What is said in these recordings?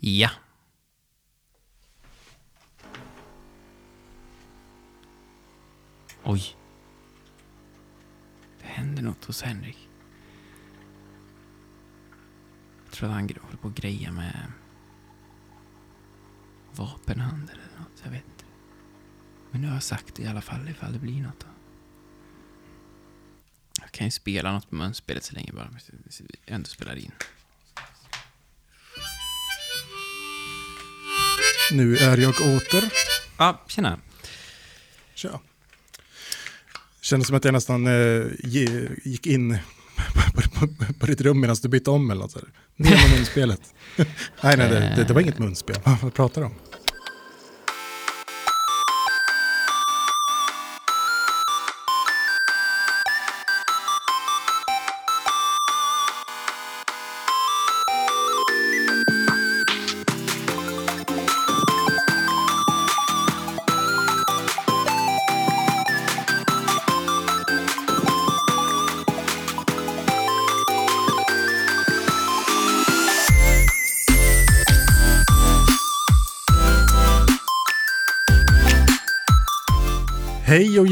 Ja. Oj. Det händer något hos Henrik. Jag tror att han håller på att greja med vapenhandel eller något. Jag vet inte. Men nu har jag sagt det i alla fall ifall det blir något. Då. Jag kan ju spela något på munspelet så länge bara. Jag ändå spelar in. Nu är jag åter. Ja, tjena. Tja. Kändes som att jag nästan eh, ge, gick in på, på, på ditt rum medan du bytte om eller något. så här. Ner med munspelet. nej, nej, det, det, det var inget munspel. Vad pratar du om?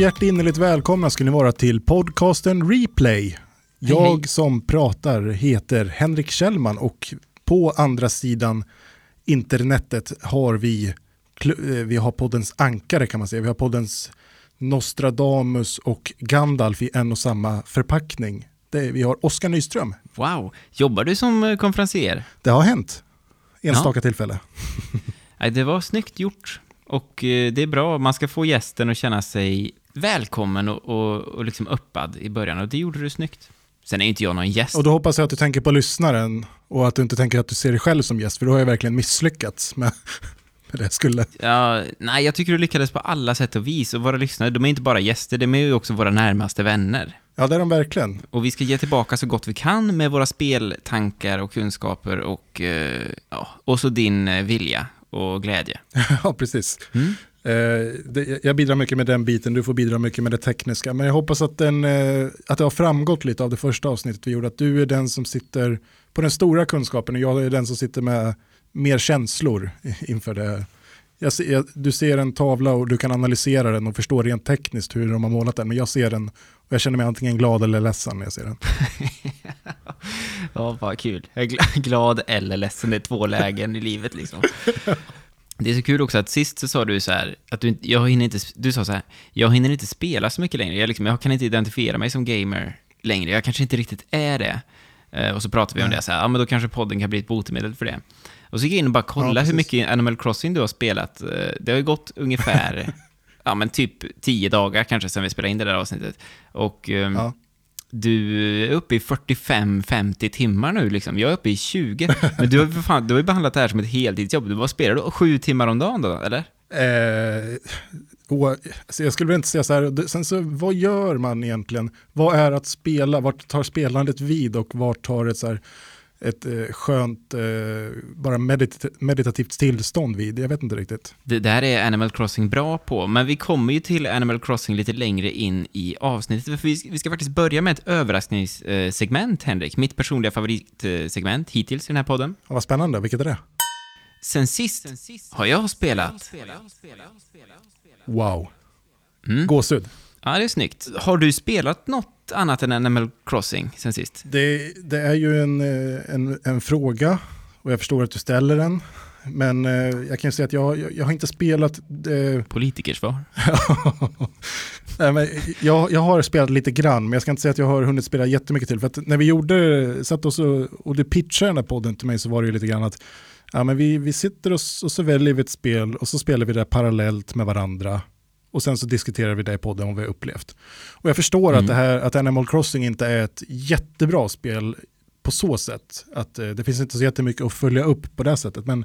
Hjärtinnerligt välkomna ska ni vara till podcasten Replay. Jag som pratar heter Henrik Kjellman och på andra sidan internetet har vi, eh, vi har poddens ankare kan man säga. Vi har poddens Nostradamus och Gandalf i en och samma förpackning. Det, vi har Oskar Nyström. Wow. Jobbar du som eh, konferencier? Det har hänt. Enstaka tillfälle. Nej, det var snyggt gjort. Och eh, det är bra, man ska få gästen att känna sig välkommen och, och, och liksom öppad i början. Och det gjorde du snyggt. Sen är inte jag någon gäst. Och då hoppas jag att du tänker på lyssnaren och att du inte tänker att du ser dig själv som gäst, för då har jag verkligen misslyckats med, med det jag skulle. Ja, nej, jag tycker du lyckades på alla sätt och vis. Och våra lyssnare, de är inte bara gäster, de är ju också våra närmaste vänner. Ja, det är de verkligen. Och vi ska ge tillbaka så gott vi kan med våra speltankar och kunskaper och, eh, ja, och så din eh, vilja och glädje. ja, precis. Mm. Eh, jag bidrar mycket med den biten, du får bidra mycket med det tekniska. Men jag hoppas att, den, eh, att det har framgått lite av det första avsnittet vi gjorde, att du är den som sitter på den stora kunskapen och jag är den som sitter med mer känslor inför det här. Jag ser, du ser en tavla och du kan analysera den och förstå rent tekniskt hur de har målat den, men jag ser den och jag känner mig antingen glad eller ledsen när jag ser den. Ja, vad kul. Jag är gl- glad eller ledsen, det är två lägen i livet liksom. Det är så kul också att sist så sa du så här, att du, jag hinner inte, du sa så här, jag hinner inte spela så mycket längre, jag, liksom, jag kan inte identifiera mig som gamer längre, jag kanske inte riktigt är det. Eh, och så pratade vi om Nej. det, så här, ja men då kanske podden kan bli ett botemedel för det. Och så gick jag in och bara Ja, kolla hur mycket Animal Crossing du har spelat. Eh, Det har ju gått ungefär, ja men typ tio dagar kanske sedan vi spelade in det där avsnittet. Och ehm, Ja du är uppe i 45-50 timmar nu liksom. Jag är uppe i 20. Men du har ju för fan, du har ju behandlat det här som ett heltidsjobb. Du vad spelar du? Sju timmar om dagen då, eller? Eh, och, så alltså, jag skulle väl inte säga så här, sen så vad gör man egentligen? Vad är att spela? Vart tar spelandet vid och vart tar det så här, ett eh, skönt, eh, bara medit- meditativt tillstånd vid? Jag vet inte riktigt. Det där är Animal Crossing bra på, men vi kommer ju till Animal Crossing lite längre in i avsnittet, för vi ska, vi ska faktiskt börja med ett överraskningssegment, Henrik. Mitt personliga favoritsegment hittills i den här podden. Ja, vad spännande, vilket är det? Sen sist har jag spelat... Wow, Mm. gåshud. Ja, det är snyggt. Har du spelat något annat än Animal Crossing sen sist? Det, det är ju en, eh, en, en fråga och jag förstår att du ställer den. Men eh, jag kan ju säga att jag, jag, jag har inte spelat eh, Politikersvar. Nej, men jag, jag har spelat lite grann, men jag ska inte säga att jag har hunnit spela jättemycket till. För att när vi gjorde, satt oss och, och du pitchade den här podden till mig så var det ju lite grann att ja, men vi, vi sitter och, och så väljer vi ett spel och så spelar vi det parallellt med varandra. Och sen så diskuterar vi det i podden om vi har upplevt. Och jag förstår Mm. att, det här, att Animal Crossing inte är ett jättebra spel på så sätt. Att eh, det finns inte så jättemycket att följa upp på det sättet. Men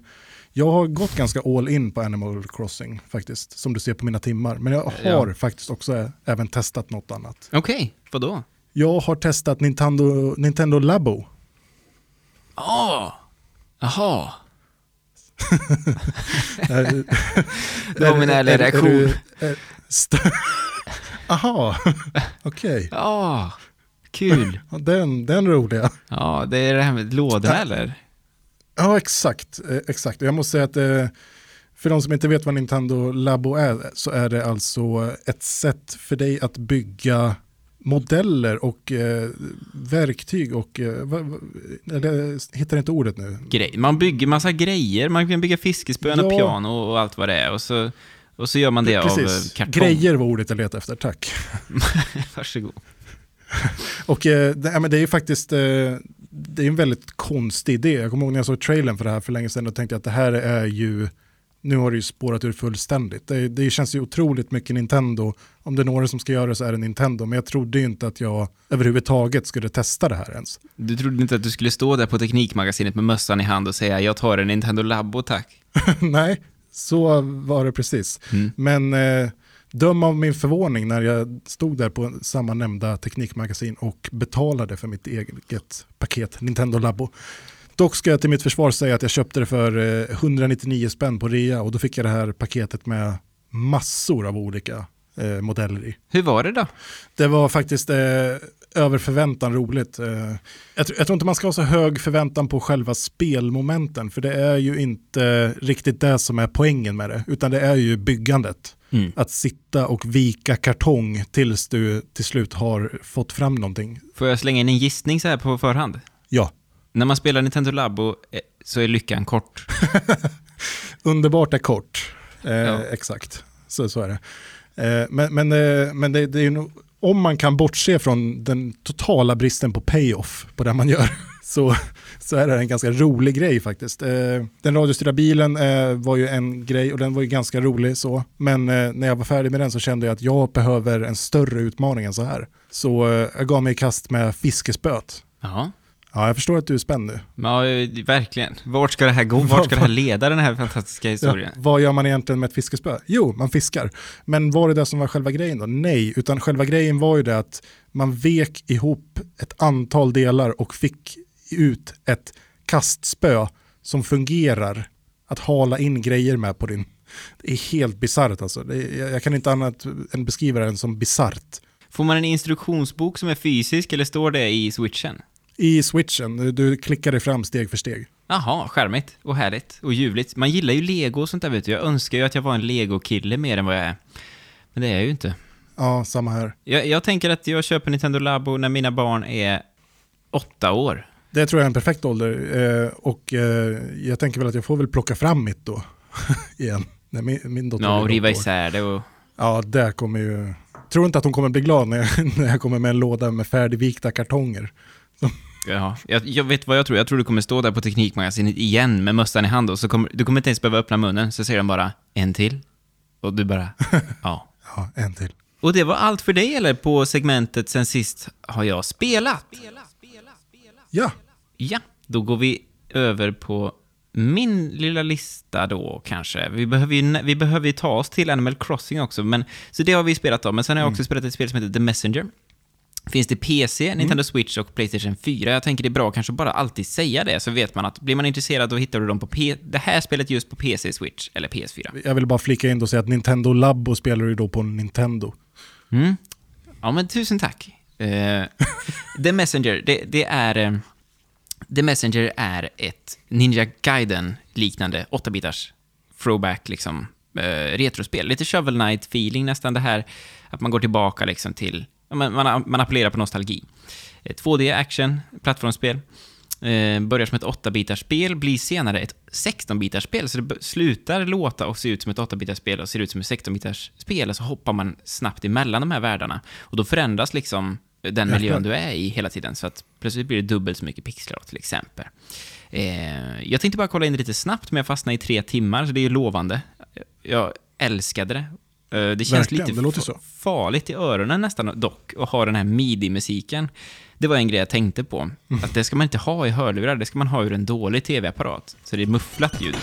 jag har gått ganska all in på Animal Crossing faktiskt, som du ser på mina timmar. Men jag har Ja. faktiskt också även testat något annat. Okej, vadå? Jag har testat Nintendo, Nintendo Labo. Åh! Jaha. Är- Det var min ärliga är- är reaktion. du- är- st- Aha, okej. Ja, kul. Den, den roliga. Ja, det är det här med lådorna eller? Ja, exakt. Eh, exakt. Jag måste säga att eh, för de som inte vet vad Nintendo Labo är så är det alltså ett sätt för dig att bygga modeller och eh, verktyg och, eh, va, va, jag hittar inte ordet nu. Grej. Man bygger massa grejer, man kan bygga fiskespön och Ja. piano och allt vad det är. Och så, och så gör man det av Precis. eh, kartong. Grejer var ordet jag letade efter, tack. Varsågod. Och eh, det, men det är ju faktiskt, eh, det är en väldigt konstig idé. Jag kommer ihåg när jag såg trailern för det här för länge sedan och tänkte att det här är ju, nu har det ju spårat ur fullständigt. Det, det känns ju otroligt mycket Nintendo. Om det är några som ska göra det så är det Nintendo. Men jag trodde ju inte att jag överhuvudtaget skulle testa det här ens. Du trodde inte att du skulle stå där på Teknikmagasinet med mössan i hand och säga jag tar en Nintendo Labo tack. Nej, så var det precis. Mm. Men eh, döm av min förvåning när jag stod där på samma nämnda teknikmagasin och betalade för mitt eget paket Nintendo Labo. Dock ska jag till mitt försvar säga att jag köpte det för eh, 199 spänn på rea och då fick jag det här paketet med massor av olika eh, modeller i. Hur var det då? Det var faktiskt eh, över förväntan roligt. Eh, jag, tr- jag tror inte man ska ha så hög förväntan på själva spelmomenten, för det är ju inte riktigt det som är poängen med det, utan det är ju byggandet. Mm. Att sitta och vika kartong tills du till slut har fått fram någonting. Får jag slänga in en gissning så här på förhand? Ja, När man spelar Nintendo Labo eh, så är lyckan kort. underbart är kort. Eh, Ja. Exakt, så, så är det. Eh, men men, eh, men det, det är ju om man kan bortse från den totala bristen på payoff på det man gör, så, så är det en ganska rolig grej faktiskt. Eh, den radiostyrda bilen eh, var ju en grej och den var ju ganska rolig så, men när jag var färdig med den så kände jag att jag behöver en större utmaning än så här. Så jag gav mig i kast med fiskespöet. Ja. Ja, jag förstår att du är spänd nu. Ja, verkligen. Vart ska det här gå? Vart ska det här leda, den här fantastiska Ja, historien? vad gör man egentligen med ett fiskespö? Jo, man fiskar. Men var det det som var själva grejen då? Nej, utan själva grejen var ju det att man vek ihop ett antal delar och fick ut ett kastspö som fungerar att hala in grejer med på din... Det är helt bisarrt alltså. Det är, jag kan inte annat än beskriva den som bisarrt. Får man en instruktionsbok som är fysisk eller står det i switchen? I switchen, du- klickar dig fram steg för steg. Jaha, skärmigt och härligt och ljuvligt. Man gillar ju lego och sånt där vet du. Jag önskar ju att jag var en lego-kille mer än vad jag är. Men det är jag ju inte. Ja, samma här. Jag, jag tänker att jag köper Nintendo Labo när mina barn är åtta år. Det tror jag är en perfekt ålder. Eh, och eh, jag tänker väl att jag får väl plocka fram mitt då. igen. När min, min dotter Ja, och riva isär det och... Ja, det kommer ju... Tror inte att hon kommer bli glad när jag, när jag kommer med en låda med färdigvikta kartonger. Ja, jag, jag vet vad jag tror. Jag tror du kommer stå där på Teknikmagasinet igen med mössan i hand och så kommer du kommer inte ens behöva öppna munnen, så säger de bara en till. Och du bara, ja. Ja, en till. Och det var allt för dig eller? På segmentet sen sist har jag spelat. Ja, Ja, då går vi över på min lilla lista då kanske. Vi behöver ju, vi behöver ju ta oss till Animal Crossing också, men, så det har vi spelat om. Men sen har jag också spelat ett spel som heter The Messenger. Finns det PC, Nintendo Switch och Playstation 4. Jag tänker det är bra kanske bara alltid säga det, så vet man att blir man intresserad då hittar du dem på P det här spelet just på PC, Switch eller PS4. jag vill bara flika in och säga att Nintendo Labo spelar du då på Nintendo. Mm. Ja, men tusen tack. Eh, The Messenger, det, det är... eh, The Messenger är ett Ninja Gaiden-liknande 8-bitars throwback, liksom, eh, retrospel. Lite Shovel Knight-feeling nästan, det här att man går tillbaka liksom till... men Man, man appellerar på nostalgi. Eh, 2D-action, plattformsspel. Eh, börjar som ett 8-bitars spel, blir senare ett 16-bitars spel, så det slutar låta och se ut som ett 8-bitars spel och ser ut som ett 16-bitars spel, och så hoppar man snabbt emellan de här världarna. Och då förändras liksom den miljön du är i hela tiden, så att plötsligt blir det dubbelt så mycket pixlar till exempel. Eh, jag tänkte bara kolla in det lite snabbt, men jag fastnade i tre timmar, så det är ju lovande. Jag älskade det. Eh, det känns Verkligen, lite det låter så. farligt i öronen nästan dock, att ha den här midi-musiken. Det var en grej jag tänkte på. Mm. Att det ska man inte ha i hörlurar, det ska man ha ur en dålig tv-apparat. Så det är mufflat ljud.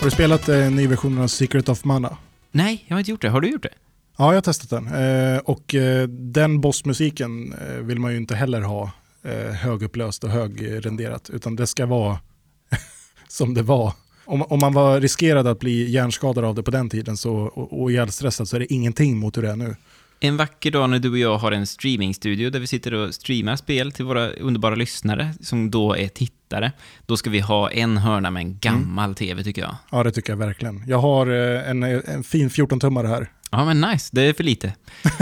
Har du spelat eh, nyversionen av Secret of Mana? Nej, jag har inte gjort det. Har du gjort det? Ja, jag har testat den. Eh, och den bossmusiken vill man ju inte heller ha eh, högupplöst och högrenderat, utan det ska vara som det var. Om, om man var riskerad att bli hjärnskadad av det på den tiden så, och, och ihjälstressad så är det ingenting mot hur det är nu. En vacker dag när du och jag har en streamingstudio där vi sitter och streamar spel till våra underbara lyssnare, som då är tittare, då ska vi ha en hörna med en gammal mm. tv tycker jag. Ja, det tycker jag verkligen. Jag har eh, en, en fin 14-tummare här. Ja, men nice. Det är för lite.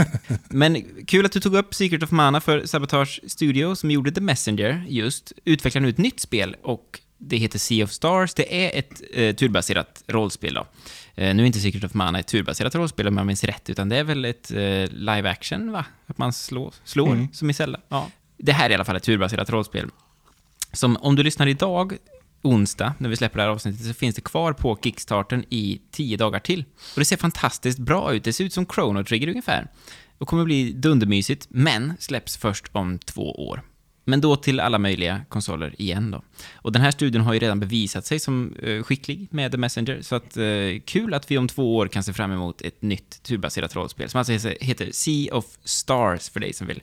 men kul att du tog upp Secret of Mana för Sabotage Studio som gjorde The Messenger just, utvecklar nu ett nytt spel och det heter Sea of Stars. Det är ett eh, turbaserat rollspel då. Eh, nu är inte Secret of Mana ett turbaserat rollspel om jag minns rätt, utan det är väl ett eh, live action, va? Att man slår, slår mm. som i Zelda. Ja. Det här är i alla fall ett turbaserat rollspel. Som om du lyssnar idag, onsdag, när vi släpper det här avsnittet, så finns det kvar på Kickstarten i tio dagar till. Och det ser fantastiskt bra ut. Det ser ut som Chrono Trigger ungefär. Och kommer bli dundermysigt, men släpps först om två år. Men då till alla möjliga konsoler igen då. Och den här studien har ju redan bevisat sig som eh, skicklig med The Messenger, så att eh, kul att vi om två år kan se fram emot ett nytt turbaserat rollspel, som alltså heter Sea of Stars för dig som vill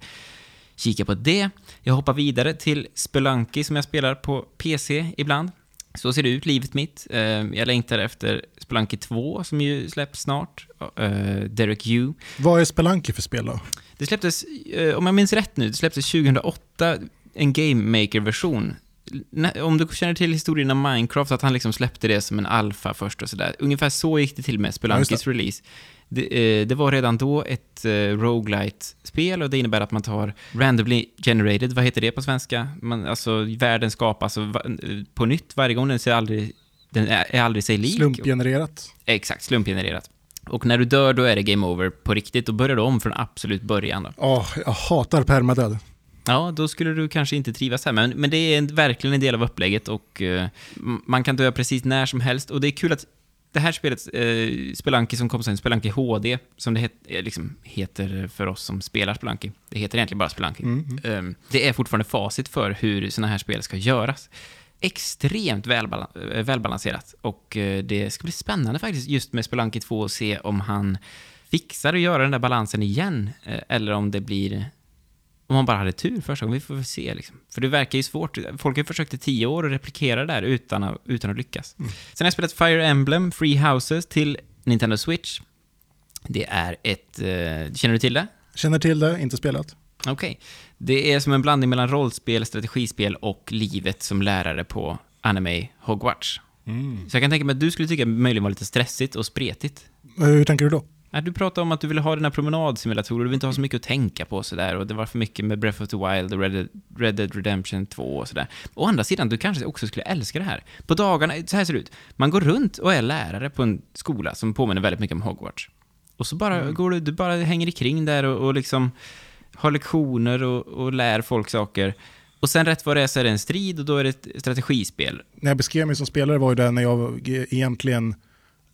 kika på det. Jag hoppar vidare till Spelunky som jag spelar på PC ibland. Så ser det ut, livet mitt. Eh, jag längtar efter Spelunky 2 som ju släpps snart. Eh, Derek Yu. Vad är Spelunky för spel då? Det släpptes, eh, om jag minns rätt nu, det släpptes 2008 en Game Maker-version. Om du känner till historien om Minecraft, att han liksom släppte det som en alfa först och sådär. Ungefär så gick det till med Spelunkys ja, release. Det, eh, det, var redan då ett eh, roguelite-spel och det innebär att man tar randomly generated, vad heter det på svenska? Man, alltså världen skapas på nytt varje gång, den, ser aldrig, den är, aldrig sig lik. Slumpgenererat. Exakt, slumpgenererat. Och när du dör, då är det game over på riktigt. Då börjar du om från absolut början. Ja, oh, jag hatar permadöd. Ja, då skulle du kanske inte trivas här, men, men det är verkligen en del av upplägget och uh, man kan dö precis när som helst. Och det är kul att det här spelet, uh, Spelanki som kom sen, Spelanki HD, som det het, eh, liksom heter för oss som spelar Spelanki. Det heter egentligen bara Spelanki. Mm. Um, det är fortfarande facit för hur sådana här spel ska göras extremt välbalanserat och det ska bli spännande faktiskt just med Spelanki 2 att se om han fixar att göra den där balansen igen eller om det blir om man bara hade tur första gången. Vi får väl se liksom. För det verkar ju svårt. Folk har försökt i tio år att replikera det där utan att, utan att lyckas. Mm. Sen har jag spelat Fire Emblem Free Houses till Nintendo Switch. Det är ett... Eh, känner du till det? Känner till det, inte spelat. Okej. Okay. Det är som en blandning mellan rollspel, strategispel och livet som lärare på anime Hogwarts. Mm. Så jag kan tänka mig att du skulle tycka det möjligen var lite stressigt och spretigt. Hur tänker du då? Du pratade om att du ville ha dina promenadsimulatorer, du vill inte ha så mycket att tänka på sådär, och det var för mycket med Breath of the Wild och Red, Red Dead Redemption 2 och sådär. Å andra sidan, du kanske också skulle älska det här. På dagarna, så här ser det ut, man går runt och är lärare på en skola som påminner väldigt mycket om Hogwarts. Och så bara mm. går du, du bara hänger kring där och, och liksom har lektioner och, och lär folk saker. Och sen rätt vad det är så är det en strid och då är det ett strategispel. När jag beskrev mig som spelare var ju det när jag egentligen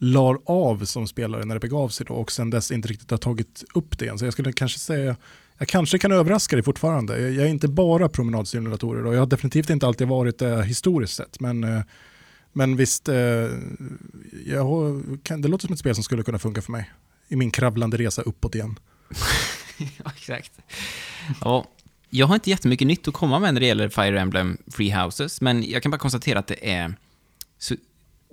lar av som spelare när det begav sig då och sen dess inte riktigt har tagit upp det igen. Så jag skulle kanske säga, jag kanske kan överraska dig fortfarande. Jag är inte bara promenadsimulatorer och jag har definitivt inte alltid varit det historiskt sett. Men, eh, men visst, eh, jag har, det låter som ett spel som skulle kunna funka för mig i min kravlande resa uppåt igen. ja, exakt. Ja, jag har inte jättemycket nytt att komma med när det gäller Fire Emblem Free Houses, men jag kan bara konstatera att det är så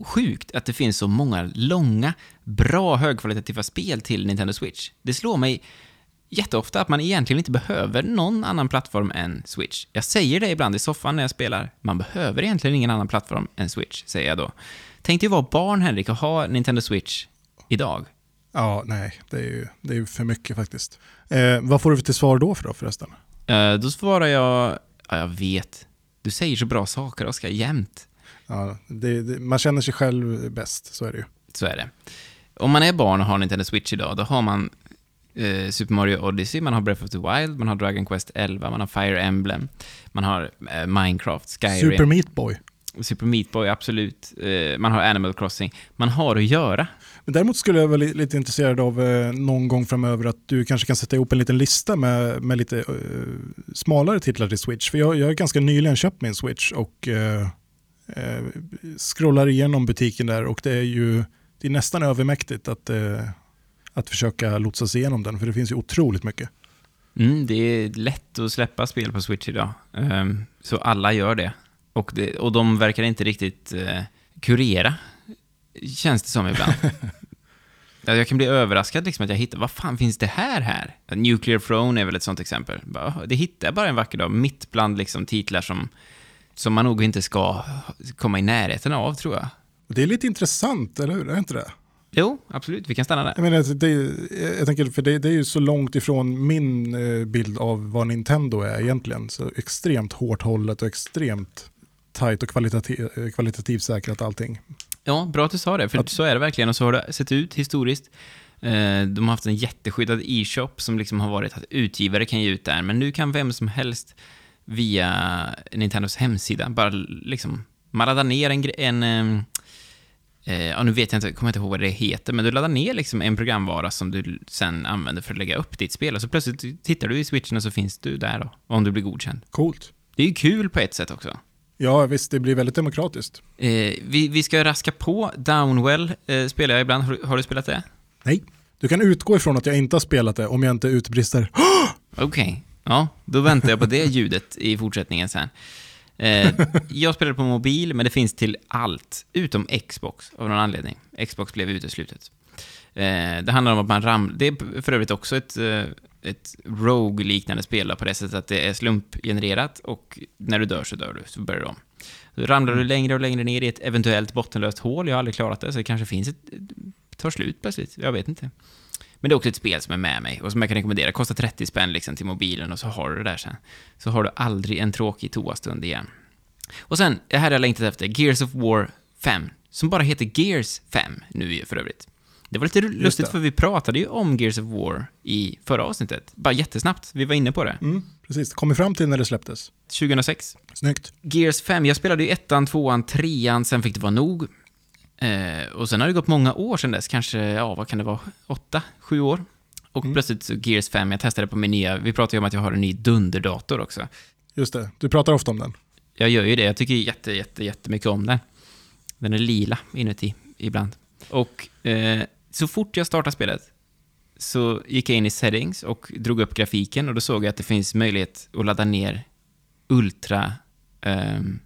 sjukt att det finns så många långa, bra, högkvalitativa spel till Nintendo Switch. Det slår mig jätteofta att man egentligen inte behöver någon annan plattform än Switch. Jag säger det ibland i soffan när jag spelar. Man behöver egentligen ingen annan plattform än Switch, säger jag då. Tänk dig vara barn, Henrik, och ha Nintendo Switch idag. Ja, nej, det är ju, det är för mycket faktiskt. Eh, vad får du till svar då för då förresten? Eh, då svarar jag, ja, jag vet. Du säger så bra saker, Oskar, jämt. Ja, det, det, man känner sig själv bäst, så är det ju. Så är det. Om man är barn och har Nintendo Switch idag, då har man eh, Super Mario Odyssey, man har Breath of the Wild, man har Dragon Quest 11, man har Fire Emblem, man har eh, Minecraft, Skyrim. Super Meat Boy. Super Meat Boy, absolut. Eh, man har Animal Crossing. Man har att göra. Men däremot skulle jag vara lite intresserad av eh, någon gång framöver att du kanske kan sätta ihop en liten lista med, med lite uh, smalare titlar till Switch. För jag, jag har ganska nyligen köpt min Switch och uh, eh, scrollar igenom butiken där och det är ju det är nästan övermäktigt att, eh, att försöka lotsa sig igenom den för det finns ju otroligt mycket. Mm, det är lätt att släppa spel på Switch idag, um, så alla gör det. Och, det, och de verkar inte riktigt uh, kurera, känns det som ibland. jag kan bli överraskad liksom att jag hittar, vad fan finns det här här? Nuclear Throne är väl ett sånt exempel. Det hittar jag bara en vacker dag, mitt bland liksom titlar som, som man nog inte ska komma i närheten av, tror jag. Det är lite intressant, eller hur? Är det inte det? Jo, absolut, vi kan stanna där. Jag, menar, det, jag tänker, för det, det är ju så långt ifrån min eh, bild av vad Nintendo är egentligen. Så extremt hårt hållet och extremt tajt och kvalitativ, eh, kvalitativt säkrat allting. Ja, bra att du sa det, för Att- så är det verkligen och så har det sett ut historiskt. Eh, De har haft en jätteskyddad e-shop som liksom har varit att utgivare kan ge ut där, men nu kan vem som helst via Nintendos hemsida bara liksom, man laddar ner en, en eh, ja, nu vet jag inte, kommer jag inte ihåg vad det heter, men du laddar ner liksom en programvara som du sen använder för att lägga upp ditt spel och så plötsligt tittar du i switchen och så finns du där då, om du blir godkänd. Coolt. Det är ju kul på ett sätt också. Ja, visst, det blir väldigt demokratiskt. Eh, vi, vi ska raska på. Downwell eh, spelar jag ibland. Har, har du spelat det? Nej. Du kan utgå ifrån att jag inte har spelat det om jag inte utbrister. Okej. Ja, då väntar jag på det ljudet i fortsättningen sen. Eh, jag spelade på mobil, men det finns till allt, utom Xbox av någon anledning. Xbox blev uteslutet. Eh, det handlar om att man ramlar... Det är för övrigt också ett, eh, ett Rogue-liknande spel på det sättet att det är slumpgenererat och när du dör så dör du, så börjar du om. Då ramlar du längre och längre ner i ett eventuellt bottenlöst hål. Jag har aldrig klarat det, så det kanske finns ett... tar slut plötsligt. Jag vet inte. Men det är också ett spel som är med mig och som jag kan rekommendera. Kostar 30 spänn liksom till mobilen och så har du det där sen. Så har du aldrig en tråkig toastund igen. Och sen, det här har jag längtat efter, Gears of War 5. Som bara heter Gears 5 nu för övrigt. Det var lite lustigt det. för vi pratade ju om Gears of War i förra avsnittet. Bara jättesnabbt, vi var inne på det. Mm, precis, kom vi fram till när det släpptes. 2006. Snyggt. Gears 5, jag spelade ju ettan, tvåan, trean, sen fick det vara nog. Eh, och sen har det gått många år sedan dess, kanske, ja vad kan det vara, åtta, sju år. Och plötsligt så Gears 5, jag testade på min nya, vi pratade ju om att jag har en ny dunderdator också. Just det, du pratar ofta om den. Jag gör ju det, jag tycker jätte, jätte, jättemycket om den. Den är lila inuti ibland. Och eh, så fort jag startade spelet så gick jag in i settings och drog upp grafiken och då såg jag att det finns möjlighet att ladda ner ultra ehm,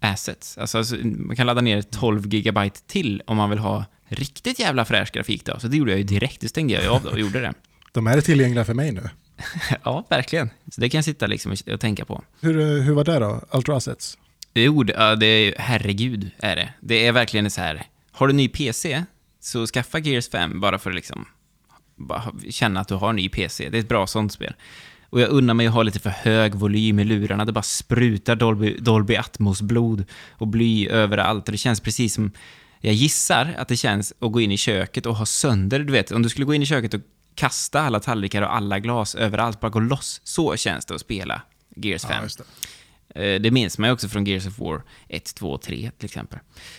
assets. Alltså, alltså man kan ladda ner 12 gigabyte till om man vill ha riktigt jävla fräsch grafik då. Så det gjorde jag ju direkt, det stängde jag ju av då och gjorde det. De är tillgängliga för mig nu. ja, verkligen. Så det kan jag sitta liksom och- tänka på. Hur, hur var det då? Ultra Assets? Jo, det, är, herregud är det. Det är verkligen så här, har du ny PC, så skaffa Gears 5 bara för att liksom bara känna att du har en ny PC. Det är ett bra sånt spel. Och jag unnar mig att ha lite för hög volym i lurarna. Det bara sprutar Dolby, Dolby Atmos-blod och bly överallt. Och det känns precis som, jag gissar att det känns att gå in i köket och ha sönder, du vet, om du skulle gå in i köket och kasta alla tallrikar och alla glas överallt, bara gå loss. Så känns det att spela Gears 5. Ja, det. Eh, Det minns man ju också från Gears of War 1, 2 och 3 till exempel.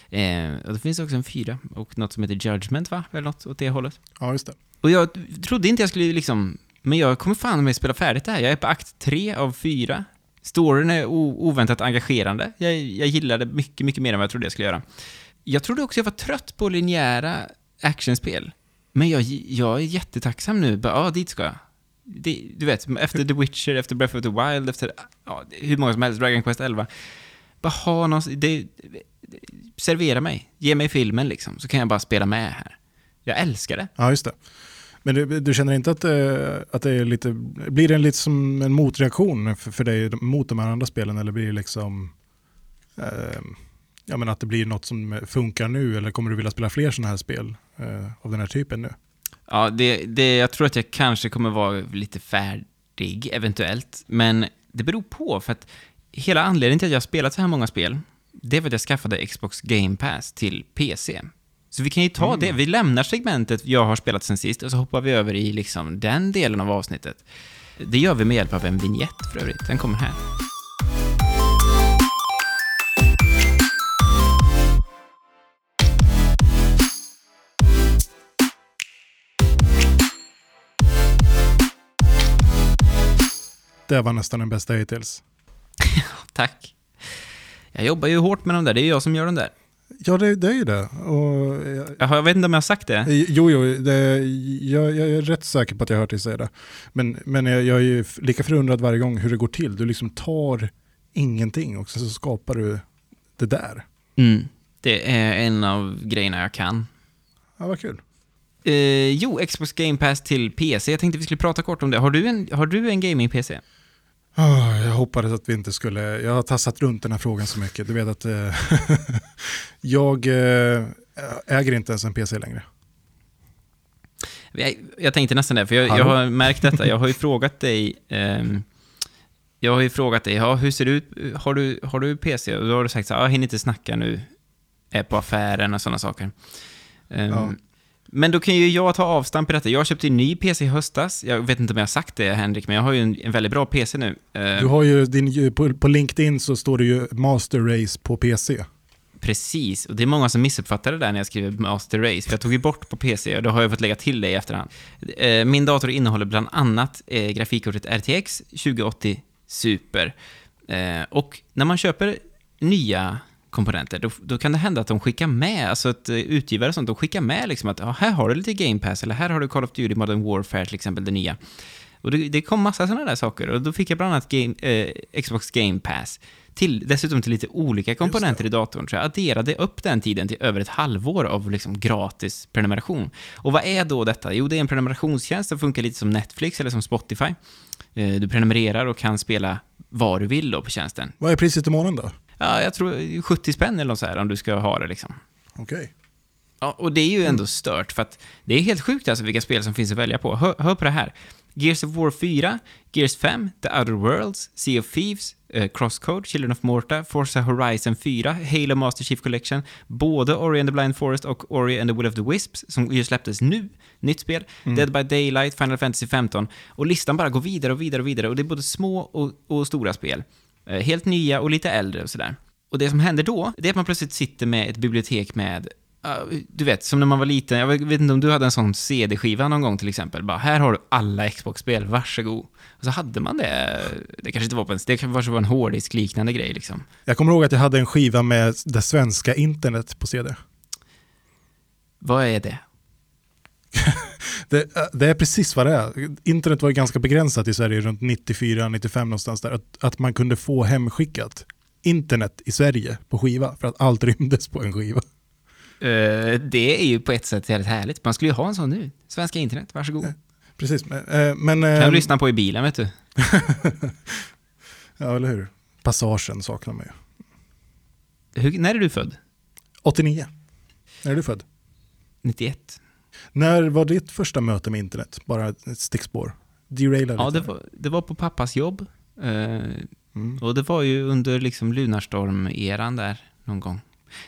Eh, och det finns också en 4 och något som heter Judgment va? Eller något åt det hållet. Ja, just det. Och jag trodde inte jag skulle liksom... Men jag kommer fan med spela färdigt det här. Jag är på akt tre av fyra. Storyn är oväntat engagerande. Jag, jag gillade mycket, mycket mer än vad jag trodde jag skulle göra. Jag trodde också jag var trött på linjära actionspel. Men jag, jag är jättetacksam nu. Bara, ja, dit ska jag. Det, du vet, efter The Witcher, efter Breath of the Wild, efter ja, hur många som helst, Dragon Quest 11. Bara ha någon, det, servera mig. Ge mig filmen liksom, så kan jag bara spela med här. Jag älskar det. Ja, just det. Men du, du känner inte att, eh, att det är lite, blir det lite som en motreaktion för, för dig mot de här andra spelen eller blir det liksom, eh, ja men att det blir något som funkar nu eller kommer du vilja spela fler sådana här spel eh, av den här typen nu? Ja, det, det, jag tror att jag kanske kommer vara lite färdig, eventuellt. Men det beror på, för att hela anledningen till att jag har spelat så här många spel, det är för att jag skaffade Xbox Game Pass till PC. Så vi kan ju ta det, vi lämnar segmentet jag har spelat sen sist och så hoppar vi över i liksom den delen av avsnittet. Det gör vi med hjälp av en vignett för övrigt, den kommer här. Det var nästan den bästa hittills. Tack. Jag jobbar ju hårt med de där, det är ju jag som gör de där. Ja, det, det är ju det. Och, eh, Jaha, jag vet inte om jag har sagt det. Jo, jo, det, jag, jag är rätt säker på att jag har hört dig säga det. Men, men jag, jag är lika förundrad varje gång hur det går till. Du liksom tar ingenting och så skapar du det där. Mm. Det är en av grejerna jag kan. Ja, vad kul. Eh, jo, Xbox Game Pass till PC. Jag tänkte vi skulle prata kort om det. Har du en, har du en gaming-PC? Oh, jag hoppades att vi inte skulle, jag har tassat runt den här frågan så mycket. Du vet att eh, jag eh, äger inte ens en PC längre. Jag, jag tänkte nästan det, för jag, jag, har märkt detta. Jag har ju frågat dig, eh, jag har ju frågat dig, ja, hur ser det ut, har du, har du PC? Och då har du sagt så här, jag hinner inte snacka nu, är på affären och sådana saker. Um, ja. Men då kan ju jag ta avstamp i detta. Jag köpte en ny PC i höstas. Jag vet inte om jag har sagt det, Henrik, men jag har ju en, en väldigt bra PC nu. Du har ju din, på, på LinkedIn så står det ju Master Race på PC. Precis, och det är många som missuppfattar det där när jag skriver Master Race, för jag tog ju bort på PC och då har jag fått lägga till det i efterhand. Eh, min dator innehåller bland annat eh, grafikkortet RTX 2080 Super. Eh, och när man köper nya komponenter, då, då, kan det hända att de skickar med, alltså att utgivare och sånt, de skickar med liksom att ja, här har du lite Game Pass, eller här har du Call of Duty Modern Warfare till exempel, det nya. Och det, det kom massa sådana där saker, och då fick jag bland annat game, eh, Xbox Game Pass till, dessutom till lite olika komponenter i datorn. Så jag adderade upp den tiden till över ett halvår av liksom gratis prenumeration. Och vad är då detta? Jo, det är en prenumerationstjänst som funkar lite som Netflix eller som Spotify. Eh, du prenumererar och kan spela vad du vill då på tjänsten. Vad är priset i månaden då? Ja, jag tror 70 spänn eller något så här om du ska ha det liksom. Okej. Okay. Ja, och det är ju ändå stört, för att det är helt sjukt alltså vilka spel som finns att välja på. Hör, hör på det här. Gears of War 4, Gears 5, The Outer Worlds, Sea of Thieves, uh, Crosscode, Children of Morta, Forza Horizon 4, Halo Master Chief Collection, både Ori and the Blind Forest och Ori and the Will of the Wisps, som ju släpptes nu, nytt spel, mm. Dead by Daylight, Final Fantasy 15, och listan bara går vidare och vidare och vidare, och det är både små och, och stora spel. Uh, helt nya och lite äldre och sådär. Och det som händer då, det är att man plötsligt sitter med ett bibliotek med du vet, som när man var liten, jag vet inte om du hade en sån CD-skiva någon gång till exempel, bara här har du alla Xbox-spel, varsågod. Och så hade man det, det kanske inte var på en, det kanske var en hårddisk-liknande grej liksom. Jag kommer ihåg att jag hade en skiva med det svenska internet på CD. Vad är det? det, det, är precis vad det är. Internet var ju ganska begränsat i Sverige runt 94-95 någonstans där. Att, att man kunde få hemskickat internet i Sverige på skiva för att allt rymdes på en skiva. Uh, det är ju på ett sätt väldigt härligt. Man skulle ju ha en sån nu. Svenska internet, varsågod. Uh, precis, men... Uh, men kan du lyssna på i bilen, vet du. ja, eller hur. Passagen saknar man ju. Hur, när är du född? 89. När är du född? 91. När var ditt första möte med internet? Bara ett stickspår. Deraila Ja, det var, det var på pappas jobb. Mm. Och det var ju under liksom Lunarstorm-eran där någon gång.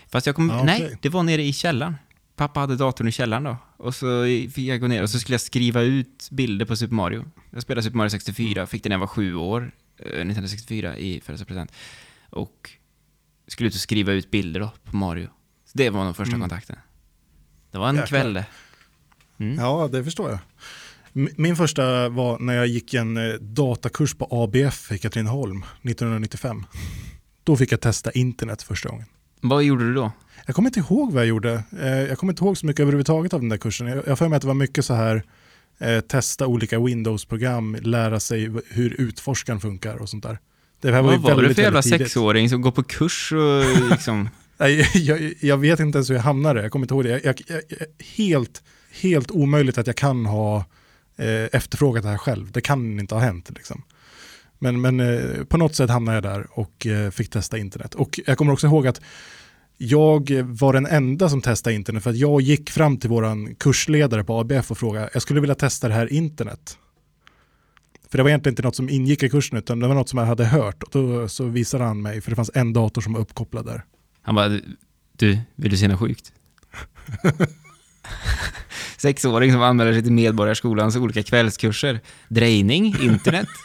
Fast jag kom, ah, nej, okay. det var nere i källaren. Pappa hade datorn i källaren då. Och så fick jag gå ner och så skulle jag skriva ut bilder på Super Mario. Jag spelade Super Mario 64, fick det när jag var sju år, 1964 eh, i födelsedagspresent. Och skulle ut och skriva ut bilder då på Mario. Så det var nog första mm. kontakten. Det var en Jäklar. kväll det. Mm. Ja, det förstår jag. Min första var när jag gick en eh, datakurs på ABF i Katrineholm 1995. Då fick jag testa internet första gången. Vad gjorde du då? Jag kommer inte ihåg vad jag gjorde. Eh, jag kommer inte ihåg så mycket överhuvudtaget av den där kursen. Jag för mig att det var mycket så här eh, testa olika Windows-program, lära sig hur utforskaren funkar och sånt där. Det här var, vad var du för jävla sexåring som går på kurs och liksom... jag, jag, vet inte ens hur jag hamnade, jag kommer inte ihåg det. Jag, jag, helt, helt omöjligt att jag kan ha eh, efterfrågat det här själv. Det kan inte ha hänt. Liksom. Men, men eh, på något sätt hamnade jag där och eh, fick testa internet. Och jag kommer också ihåg att jag var den enda som testade internet för att jag gick fram till vår kursledare på ABF och frågade, jag skulle vilja testa det här internet. För det var egentligen inte något som ingick i kursen utan det var något som jag hade hört. Och då så visade han mig, för det fanns en dator som var uppkopplad där. Han bara, du, vill du se något sjukt? Sexåring som anmäler sig till Medborgarskolans olika kvällskurser. Drejning, internet.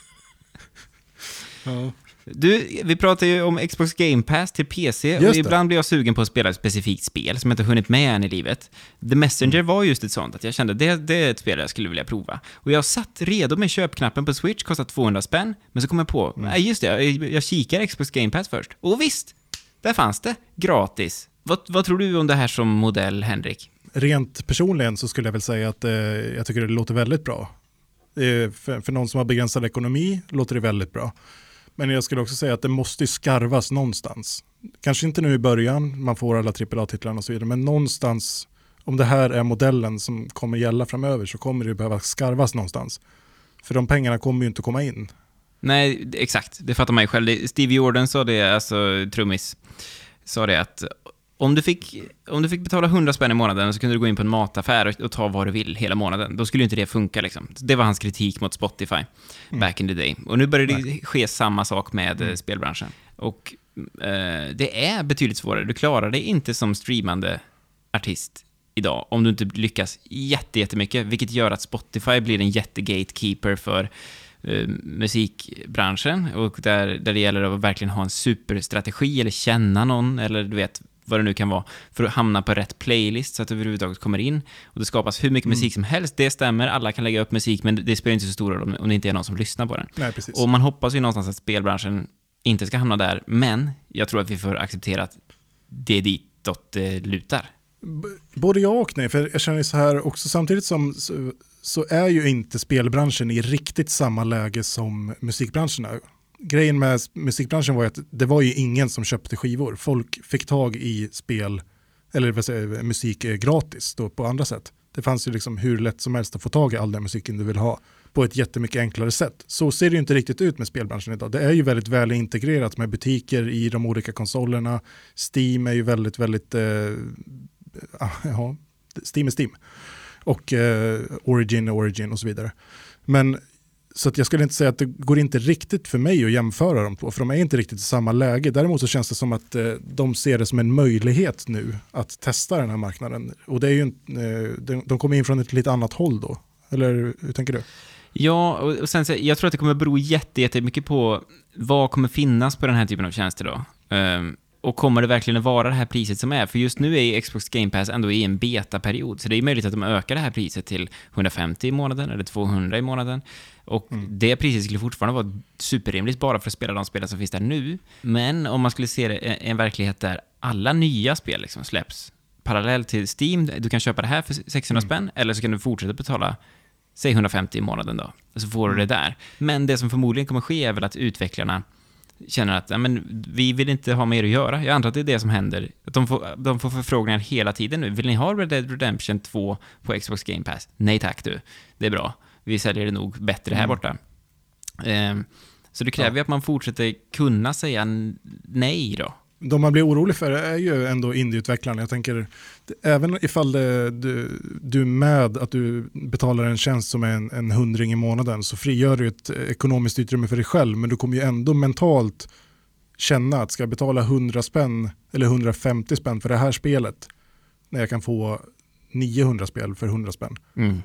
Ja. Du, vi pratar ju om Xbox Game Pass till PC just och ibland blir jag sugen på att spela ett specifikt spel som jag inte hunnit med än i livet. The Messenger mm. var just ett sånt, att jag kände det, det är ett spel jag skulle vilja prova. Och jag satt redo med köpknappen på Switch, kostar 200 spänn, men så kom jag på, mm. nej just det, jag, jag kikar Xbox Game Pass först. Och visst, där fanns det, gratis. Vad, vad tror du om det här som modell, Henrik? Rent personligen så skulle jag väl säga att eh, jag tycker det låter väldigt bra. Eh, för, för någon som har begränsad ekonomi låter det väldigt bra. Men jag skulle också säga att det måste skarvas någonstans. Kanske inte nu i början, man får alla AAA-titlarna och så vidare, men någonstans om det här är modellen som kommer gälla framöver så kommer det behöva skarvas någonstans. För de pengarna kommer ju inte komma in. Nej, exakt. Det fattar man ju själv. Steve Jordan sa det, alltså trummis, sa det att om du, fick, om du fick betala 100 spänn i månaden så kunde du gå in på en mataffär och, och ta vad du vill hela månaden. Då skulle inte det funka liksom. Det var hans kritik mot Spotify mm. back in the day. Och nu börjar det ske samma sak med mm. spelbranschen. Och eh, det är betydligt svårare. Du klarar det inte som streamande artist idag om du inte lyckas jättemycket, vilket gör att Spotify blir en jättegatekeeper för eh, musikbranschen och där, där det gäller att verkligen ha en superstrategi eller känna någon eller du vet vad det nu kan vara, för att hamna på rätt playlist så att det överhuvudtaget kommer in. Och det skapas hur mycket mm. musik som helst, det stämmer, alla kan lägga upp musik, men det spelar inte så stor roll om det inte är någon som lyssnar på den. Nej. Och man hoppas ju någonstans att spelbranschen inte ska hamna där, men jag tror att vi får acceptera att det är ditåt det lutar. Både ja och nej, för jag känner så här också samtidigt som så, så är ju inte spelbranschen i riktigt samma läge som musikbranschen är grejen med musikbranschen var ju att det var ju ingen som köpte skivor. Folk fick tag i spel, eller vad säger, musik eh, gratis då på andra sätt. Det fanns ju liksom hur lätt som helst att få tag i all den musiken du vill ha på ett jättemycket enklare sätt. Så ser det ju inte riktigt ut med spelbranschen idag. Det är ju väldigt väl integrerat med butiker i de olika konsolerna. Steam är ju väldigt, väldigt, eh, ah, ja, Steam är Steam. Och eh, Origin är Origin och så vidare. Men så att jag skulle inte säga att det går inte riktigt för mig att jämföra de två, för de är inte riktigt i samma läge. Däremot så känns det som att eh, de ser det som en möjlighet nu att testa den här marknaden. Och det är ju, eh, de, de kommer in från ett lite annat håll då. Eller hur tänker du? Ja, och sen jag tror att det kommer bero jättemycket på vad kommer finnas på den här typen av tjänster då. Um, och kommer det verkligen att vara det här priset som är? För just nu är ju Xbox Game Pass ändå i en betaperiod, så det är möjligt att de ökar det här priset till 150 i månaden eller 200 i månaden. Och mm. det priset skulle fortfarande vara superrimligt bara för att spela de spel som finns där nu. Men om man skulle se det i en verklighet där alla nya spel liksom släpps parallellt till Steam, du kan köpa det här för 600 mm. spänn, eller så kan du fortsätta betala säg 150 i månaden då, så får mm. du det där. Men det som förmodligen kommer ske är väl att utvecklarna känner att ja, men, vi vill inte ha mer att göra. Jag antar att det är det som händer. Att de, får, de får förfrågningar hela tiden nu. Vill ni ha Red Dead Redemption 2 på Xbox Game Pass? Nej tack du. Det är bra. Vi säljer det nog bättre här mm. borta. Eh, så det kräver ju ja. att man fortsätter kunna säga nej då. De man blir orolig för är ju ändå indieutvecklarna. Jag tänker, även ifall det, du, du är med att du betalar en tjänst som är en, en hundring i månaden så frigör du ett ekonomiskt utrymme för dig själv men du kommer ju ändå mentalt känna att ska jag betala 100 spänn eller 150 spänn för det här spelet när jag kan få 900 spel för 100 spänn. Mm.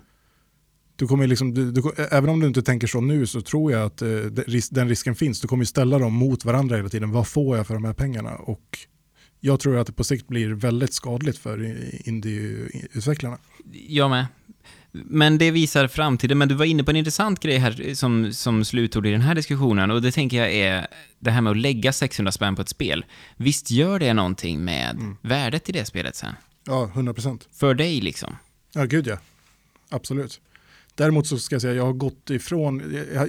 Du kommer liksom, du, du, även om du inte tänker så nu så tror jag att eh, den risken finns. Du kommer ställa dem mot varandra hela tiden. Vad får jag för de här pengarna? Och jag tror att det på sikt blir väldigt skadligt för indieutvecklarna. Jag med. Men det visar framtiden. Men du var inne på en intressant grej här som, som slutord i den här diskussionen och det tänker jag är det här med att lägga 600 spänn på ett spel. Visst gör det någonting med mm. värdet i det spelet sen? Ja, 100 procent. För dig liksom? Ja, gud ja. Absolut. Däremot så ska jag säga, jag har gått ifrån,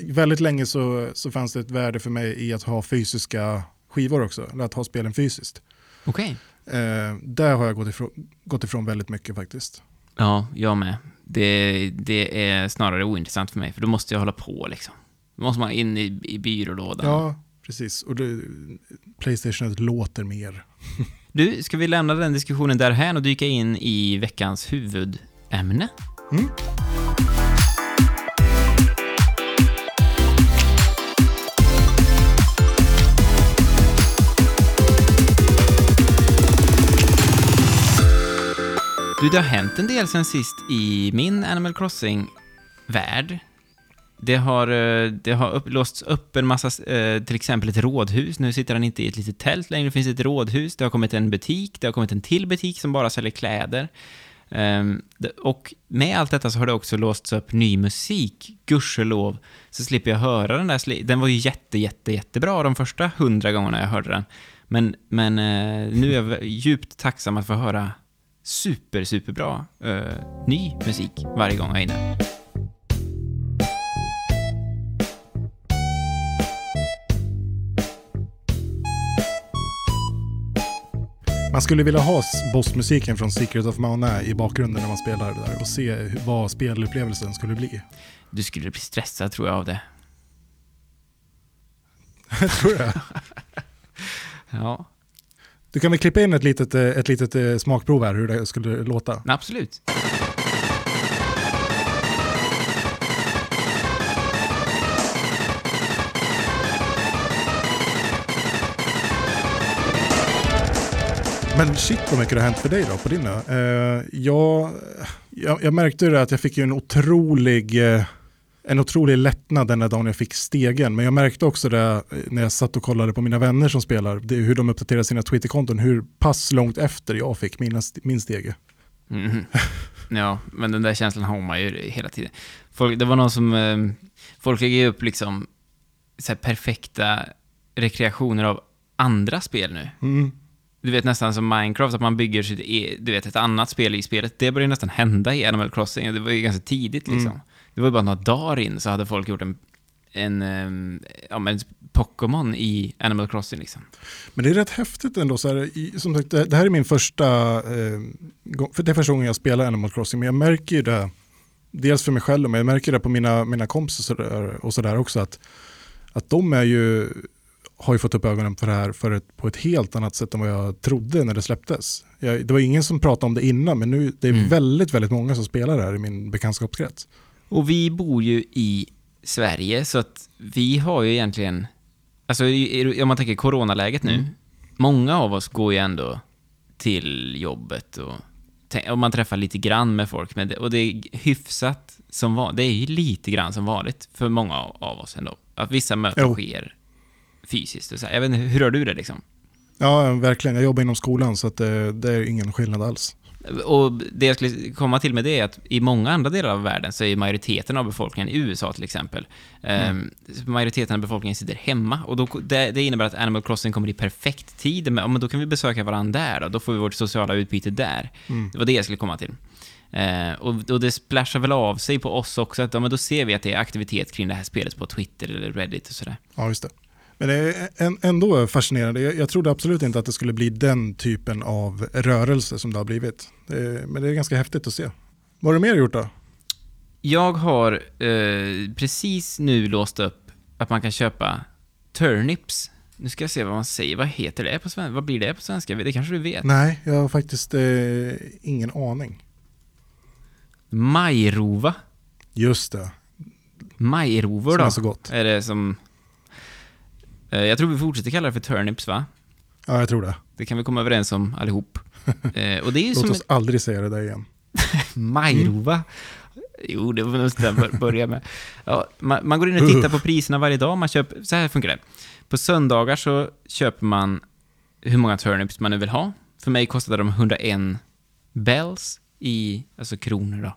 väldigt länge så, så fanns det ett värde för mig i att ha fysiska skivor också, eller att ha spelen fysiskt. Okej. Okay. Eh, där har jag gått ifrån, gått ifrån väldigt mycket faktiskt. Ja, jag med. Det, det är snarare ointressant för mig, för då måste jag hålla på liksom. Då måste man in i, i byrålådan. Ja, precis. Och det, Playstation låter mer. du, ska vi lämna den diskussionen därhän och dyka in i veckans huvudämne? Mm. Du, det har hänt en del sen sist i min Animal Crossing-värld. Det har, eh, det har upp, låsts upp en massa, eh, till exempel ett rådhus. Nu sitter han inte i ett litet tält längre, det finns ett rådhus. Det har kommit en butik, det har kommit en till butik som bara säljer kläder. Um, och med allt detta så har det också låsts upp ny musik, gudskelov. Så slipper jag höra den där, den var ju jätte, jätte, jättebra de första hundra gångerna jag hörde den. Men, men uh, nu är jag djupt tacksam att få höra super, superbra uh, ny musik varje gång jag är inne. Man skulle vilja ha bossmusiken från Secret of Mana i bakgrunden när man spelar det där och se vad spelupplevelsen skulle bli. Du skulle bli stressad tror jag av det. Tror jag. Ja, Du kan väl klippa in ett litet, eh, ett litet eh, smakprov här hur det skulle låta. absolut. Men shit vad mycket det har hänt för dig då på din ö. Eh, jag, jag, jag märkte ju det att jag fick ju en otrolig, eh, en otrolig lättnad den där dagen jag fick stegen. Men jag märkte också det när jag satt och kollade på mina vänner som spelar, det, hur de uppdaterar sina Twitterkonton, hur pass långt efter jag fick mina, min stege. Mhm. Ja, men den där känslan har man ju hela tiden. Folk, det var någon som... Eh, folk lägger upp liksom så här perfekta rekreationer av andra spel nu. Mm. Du vet nästan som Minecraft, att man bygger sitt e- du vet, ett annat spel i spelet. Det började nästan hända i Animal Crossing. Det var ju ganska tidigt liksom. Mm. Det var ju bara några dagar in så hade folk gjort en, en, ehm, ja, men Pokémon i Animal Crossing liksom. Men det är rätt häftigt ändå. Så här, i, som sagt, det, här är min första, eh, för det är första gången jag spelar Animal Crossing, men jag märker ju det, dels för mig själv, men jag märker det på mina, mina kompisar och sådär också, att, att de är ju, har ju fått upp ögonen för det här för ett, på ett helt annat sätt än vad jag trodde när det släpptes. Jag, det var ingen som pratade om det innan, men nu det är Mm. väldigt, väldigt många som spelar det här i min bekantskapskrets. Och vi bor ju i Sverige, så att vi har ju egentligen... Alltså, om man tänker coronaläget nu. Mm. Många av oss går ju ändå till jobbet och, och man träffar lite grann med folk. Men det, och det är hyfsat som vanligt. Det är ju lite grann som vanligt för många av oss ändå. Att vissa möten Jo. sker fysiskt. Och så här. Jag vet inte, hur gör du det liksom? Ja, verkligen. Jag jobbar inom skolan så att det, det är ingen skillnad alls. Och det jag skulle komma till med det är att i många andra delar av världen så är majoriteten av befolkningen, i USA till exempel, Mm. eh, majoriteten av befolkningen sitter hemma. Och då, det, det innebär att Animal Crossing kommer i perfekt tid, men, men då kan vi besöka varandra där då, då får vi vårt sociala utbyte där. Mm. Det var det jag skulle komma till. Eh, och, och det splashar väl av sig på oss också, att ja, men då ser vi att det är aktivitet kring det här spelet på Twitter eller Reddit och sådär. Ja, just det. Men det är ändå fascinerande. Jag, trodde absolut inte att det skulle bli den typen av rörelse som det har blivit. Men det är ganska häftigt att se. Vad har du mer gjort då? Jag har eh, precis nu låst upp att man kan köpa turnips. Nu ska jag se vad man säger. Vad heter det på svenska? Vad blir det på svenska? Det kanske du vet? Nej, jag har faktiskt eh, ingen aning. Majrova. Just det, Majrovor som då. är så gott. Är det som... Eh, jag tror vi fortsätter kalla det för turnips, va? Ja, jag tror det. Det kan vi komma överens om allihop. Eh, och det är Låt som oss aldrig säga det där igen. Majrova. Jo, det var nog jag börja med. Ja, man, man går in och tittar på priserna varje dag. Man köper, så här funkar det. På söndagar så köper man hur många turnips man nu vill ha. För mig kostade de 101 bells, i, alltså kronor då,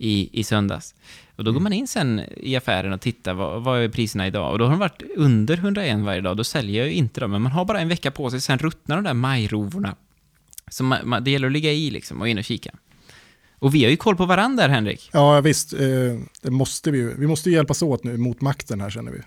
i, i söndags. Och då går man in sen i affären och tittar vad, vad är priserna idag. Och då har de varit under 101 varje dag. Då säljer jag ju inte dem, men man har bara en vecka på sig. Sen ruttnar de där majrovorna. Så man, man, det gäller att ligga i liksom och in och kika. Och vi har ju koll på varandra, Henrik. Ja, visst. Eh, det måste vi ju. Vi måste ju hjälpas åt nu mot makten här känner vi.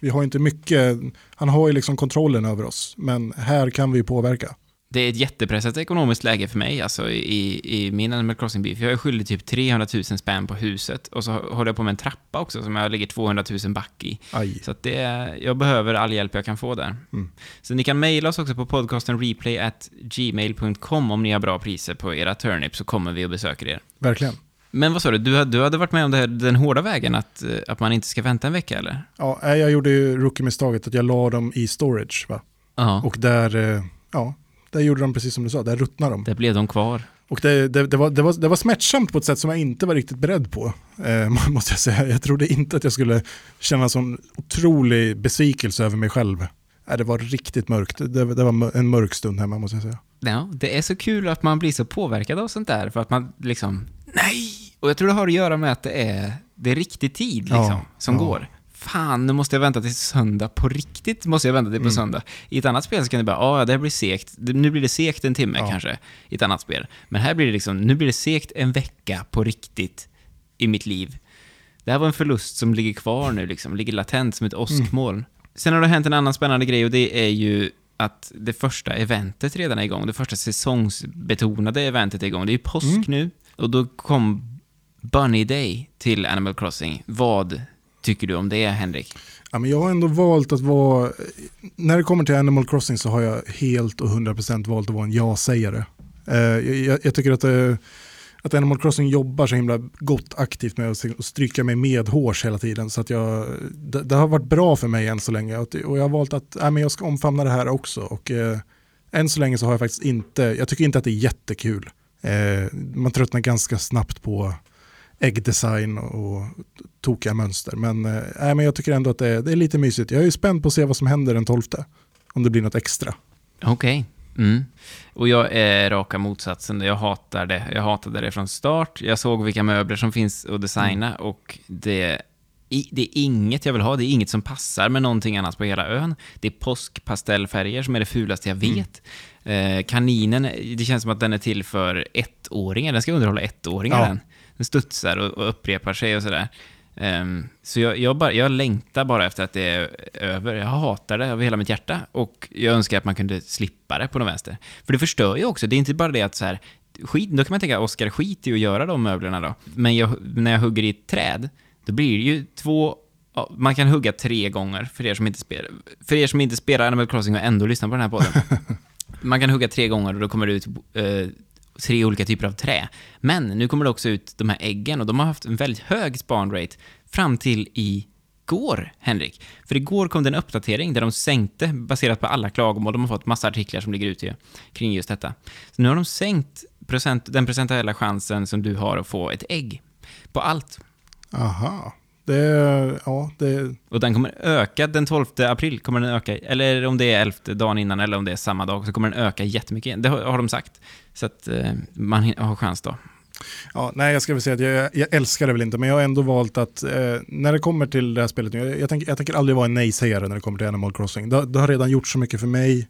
Vi har inte mycket, han har ju liksom kontrollen över oss, men här kan vi påverka. Det är ett jättepressat ekonomiskt läge för mig, alltså i, i min Animal Crossing-bil. För jag är skyldig typ 300 000 spänn på huset. Och så håller jag på med en trappa också som jag lägger 200 000 back i. Aj. Så det jag behöver all hjälp jag kan få där. Mm. Så ni kan mejla oss också på podcasten replay at gmail.com om ni har bra priser på era turnips så kommer vi och besöker er. Verkligen. Men vad sa du, du, hade- du hade varit med om det här, den hårda vägen, att, eh, att man inte ska vänta en vecka eller? Ja, nej, jag gjorde ju rookie-misstaget att jag la dem i storage. Va? Ja. Och där, eh, ja, där gjorde de precis som du sa, där ruttnade de. Där blev de kvar. Och det, det, det, var, det, var, det var smärtsamt på ett sätt som jag inte var riktigt beredd på, eh, måste jag säga. Jag trodde inte att jag skulle känna sån otrolig besvikelse över mig själv. Nej, det var riktigt mörkt. Det, det var en mörk stund hemma, måste jag säga. Ja, det är så kul att man blir så påverkad av sånt där, för att man liksom, nej! Och jag tror det har att göra med att det är, det är riktig tid liksom, Ja, som ja. går. Fan, nu måste jag vänta till söndag. På riktigt måste jag vänta till på Mm. söndag. I ett annat spel så kan det bara, ja, det här blir segt. Nu blir det segt en timme Ja. kanske, i ett annat spel. Men här blir det liksom, nu blir det segt en vecka på riktigt i mitt liv. Det här var en förlust som ligger kvar nu, liksom, ligger latent som ett åskmoln. Sen har det hänt en annan spännande grej och det är ju att det första eventet redan är igång. Det första säsongsbetonade eventet är igång. Det är ju påsk mm. nu och då kom Bunny Day till Animal Crossing. Vad tycker du om det, Henrik? Ja, men jag har ändå valt att vara, när det kommer till Animal Crossing så har jag helt och 100% valt att vara en ja-sägare. Eh, jag, jag, tycker att, eh, att Animal Crossing jobbar så himla gott aktivt med att stryka mig med hårs hela tiden. Så att jag, det, det, har varit bra för mig än så länge och, jag har valt att äh, men jag ska omfamna det här också. Och, eh, än så länge så har jag faktiskt inte, jag tycker inte att det är jättekul. Eh, man tröttnar ganska snabbt på äggdesign och tokiga mönster. Men, äh, men jag tycker ändå att det är, det är lite mysigt. Jag är spänd på att se vad som händer den 12. Om det blir något extra. Okej. Okay. Mm. Och jag är raka motsatsen. Jag hatar det. Jag hatade det från start. Jag såg vilka möbler som finns att designa mm. och det, det är inget jag vill ha. Det är inget som passar med någonting annat på hela ön. Det är påskpastellfärger som är det fulaste jag mm. vet. Mm. Eh, kaninen, det känns som att den är till för ettåringar. Den ska underhålla ettåringar. Ja. Den den studsar och, och upprepar sig och sådär. Um, så jag, jag, bara, jag längtar bara efter att det är över. Jag hatar det av hela mitt hjärta och jag önskar att man kunde slippa det på något vänster. För det förstör ju också. Det är inte bara det att så här, skit, då kan man tänka Oskar skit i att göra de möblerna då. Men jag, när jag hugger i ett träd, då blir det ju två man kan hugga tre gånger för er som inte spelar, för er som inte spelar Animal Crossing och ändå lyssnar på den här podden. man kan hugga tre gånger och då kommer det ut eh, tre olika typer av trä. Men nu kommer det också ut de här äggen och de har haft en väldigt hög spawn rate fram till i Henrik. För igår kom det en uppdatering där de sänkte, baserat på alla klagomål, de har fått massa artiklar som ligger ute kring just detta. Så nu har de sänkt procent, den procentuella chansen som du har att få ett ägg på allt. Aha. Det, ja, det... Och den kommer öka den 12 april, kommer den öka, eller om det är 11 dagen innan eller om det är samma dag, så kommer den öka jättemycket. Det har, har de sagt. Så att eh, man har chans då. Ja, nej, jag ska väl säga att jag, jag, älskar det väl inte, men jag har ändå valt att eh, när det kommer till det här spelet, jag, jag, tänker, jag tänker aldrig vara en nej-sägare när det kommer till Animal Crossing. Det, det, har redan gjort så mycket för mig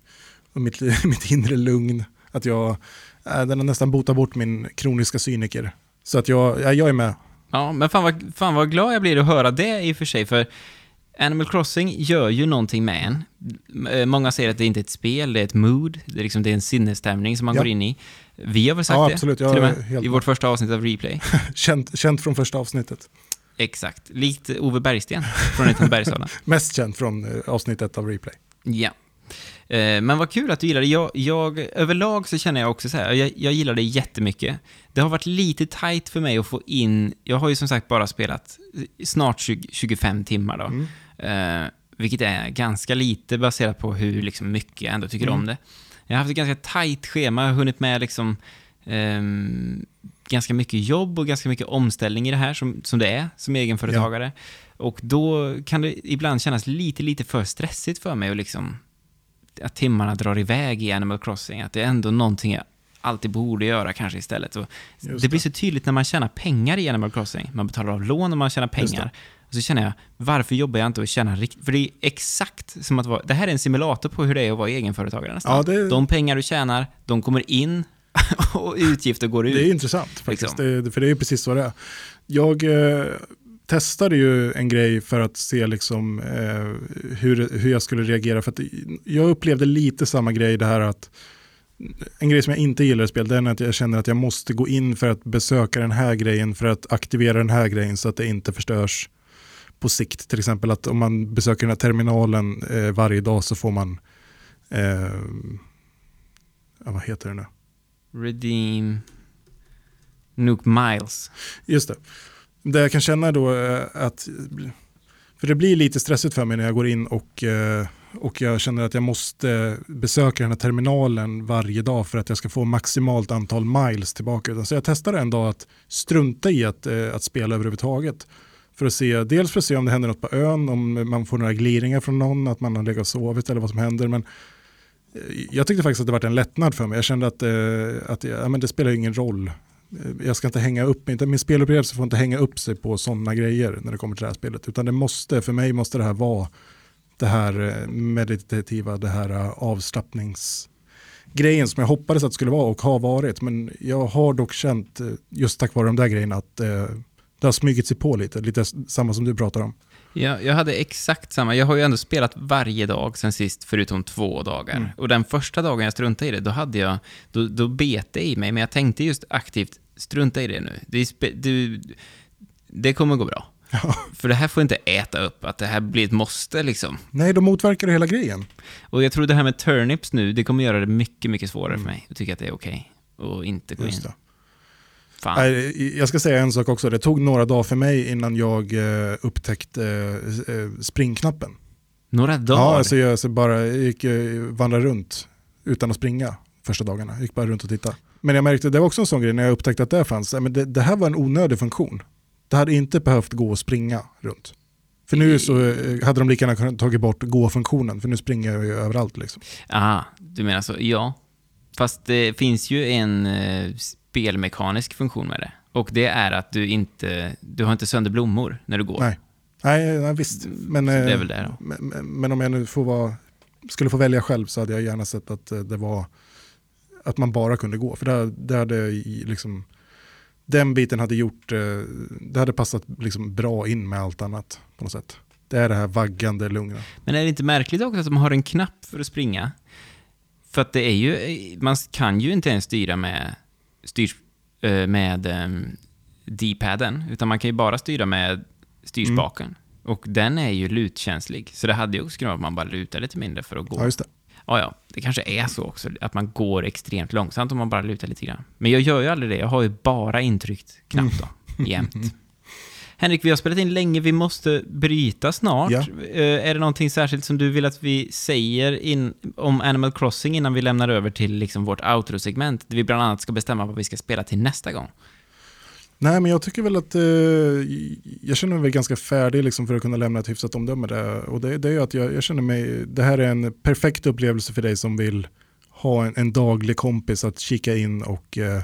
och mitt, mitt inre lugn att jag, eh, den har nästan botat bort min kroniska cyniker. Så att jag, jag, jag är med Ja, men fan vad, fan vad glad jag blir att höra det i och för sig, för Animal Crossing gör ju någonting med en. Eh, många säger att det inte är ett spel, det är ett mood, det är, liksom, det är en sinnesstämning som man ja. går in i. Vi har väl sagt ja, absolut. det, till och med, i vårt första avsnitt av Replay. känt, känt från första avsnittet. Exakt, likt Ove Bergsten från Bergsala. Mest känt från eh, avsnittet av Replay. Ja, men vad kul att du gillar det. Jag, jag, överlag så känner jag också så här, jag, jag gillar det jättemycket. Det har varit lite tight för mig att få in, jag har ju som sagt bara spelat snart 20, 25 timmar då. Mm. Eh, vilket är ganska lite baserat på hur liksom, mycket jag ändå tycker mm. om det. Jag har haft ett ganska tight schema, jag har hunnit med liksom eh, ganska mycket jobb och ganska mycket omställning i det här som, som det är som egenföretagare. Ja. Och då kan det ibland kännas lite, lite för stressigt för mig att liksom att timmarna drar iväg i Animal Crossing, att det är ändå någonting jag alltid borde göra kanske istället. Och det, det blir så tydligt när man tjänar pengar i Animal Crossing. Man betalar av lån och man tjänar pengar. Och så känner jag, varför jobbar jag inte och tjänar riktigt? För det är exakt som att vara, det här är en simulator på hur det är att vara egenföretagare nästan. Ja, det... De pengar du tjänar, de kommer in och utgifter går ut. Det är intressant faktiskt, liksom. det, för det är precis så det är. Jag eh, testade ju en grej för att se liksom, eh, hur, hur jag skulle reagera. För att jag upplevde lite samma grej, det här att en grej som jag inte gillar i spel, det är att jag känner att jag måste gå in för att besöka den här grejen för att aktivera den här grejen så att det inte förstörs på sikt. Till exempel att om man besöker den här terminalen eh, varje dag så får man, eh, ja, vad heter det nu? Redeem Nuke Miles. Just det. Det jag kan känna då är att, för det blir lite stressigt för mig när jag går in och, eh, och jag känner att jag måste besöka den här terminalen varje dag för att jag ska få maximalt antal miles tillbaka. Så jag testade en dag att strunta i att, eh, att spela överhuvudtaget. För att se, dels för att se om det händer något på ön, om man får några gliringar från någon, att man har legat och sovit eller vad som händer. Men jag tyckte faktiskt att det var en lättnad för mig. Jag kände att, att ja, men det spelar ingen roll Eh, jag ska inte hänga upp mig, min spelupplevelse får inte hänga upp sig på sådana grejer när det kommer till det här spelet. Utan det måste, för mig måste det här vara det här eh, meditativa, det här eh, avslappningsgrejen som jag hoppades att det skulle vara och har varit. Men jag har dock känt, just tack vare de där grejerna, att det har smugit sig på lite, lite samma som du pratar om. Ja, jag hade exakt samma. Jag har ju ändå spelat varje dag sen sist, förutom två dagar. Mm. Och den första dagen jag struntade i det, då hade jag... Då, då bet det i mig, men jag tänkte just aktivt, strunta i det nu. Det, du, det kommer gå bra. Ja. För det här får inte äta upp, att det här blir ett måste liksom. Nej, de motverkar hela grejen. Och jag tror det här med turnips nu, det kommer göra det mycket, mycket svårare för mig. Jag tycker att det är okej. Och inte gå in. Mm. Just det. Fan. Jag ska säga en sak också, det tog några dagar för mig innan jag eh, upptäckte eh, eh, springknappen. Några dagar? Ja, alltså jag så bara jag gick eh, vandra runt utan att springa första dagarna. Jag gick bara runt och tittade. Men jag märkte, det var också en sån grej när jag upptäckte att det fanns, men det, det här var en onödig funktion. Det hade inte behövt gå och springa runt. För nu så hade de lika gärna kunnat tagit bort gå-funktionen, för nu springer jag ju överallt liksom. Aha, du menar så. Ja. Fast det finns ju en spelmekanisk funktion med det. Och det är att du inte, du har inte sönder blommor när du går. Nej. Nej, nej visst. Men, det är eh, väl det då. men, men- om jag nu får vara, skulle få välja själv så hade jag gärna sett att eh, det var att man bara kunde gå. För det, det hade liksom, den biten hade gjort, eh, det hade passat liksom bra in med allt annat på något sätt. Det är det här vaggande lugna. Men är det inte märkligt också att de har en knapp för att springa? För att det är ju, man kan ju inte ens styra med, styr, eh, med um, D-paden, utan man kan ju bara styra med styrspaken. Och den är ju lutkänslig, så det hade ju också kunnat att man bara lutar lite mindre för att gå. Ja, just det. Ja, ja, det kanske är så också, att man går extremt långsamt om man bara lutar lite grann. Men jag gör ju aldrig det, jag har ju bara intryckt knapp då, jämt. Henrik, vi har spelat in länge, vi måste bryta snart. Ja. Eh, är det någonting särskilt som du vill att vi säger in, om Animal Crossing innan vi lämnar över till liksom vårt outro-segment, där vi bland annat ska bestämma vad vi ska spela till nästa gång? Nej, men jag tycker väl att eh, jag känner mig ganska färdig liksom för att kunna lämna ett hyfsat omdöme där. Och det, det är att jag, jag känner mig, det här är en perfekt upplevelse för dig som vill ha en, en daglig kompis att kika in och eh,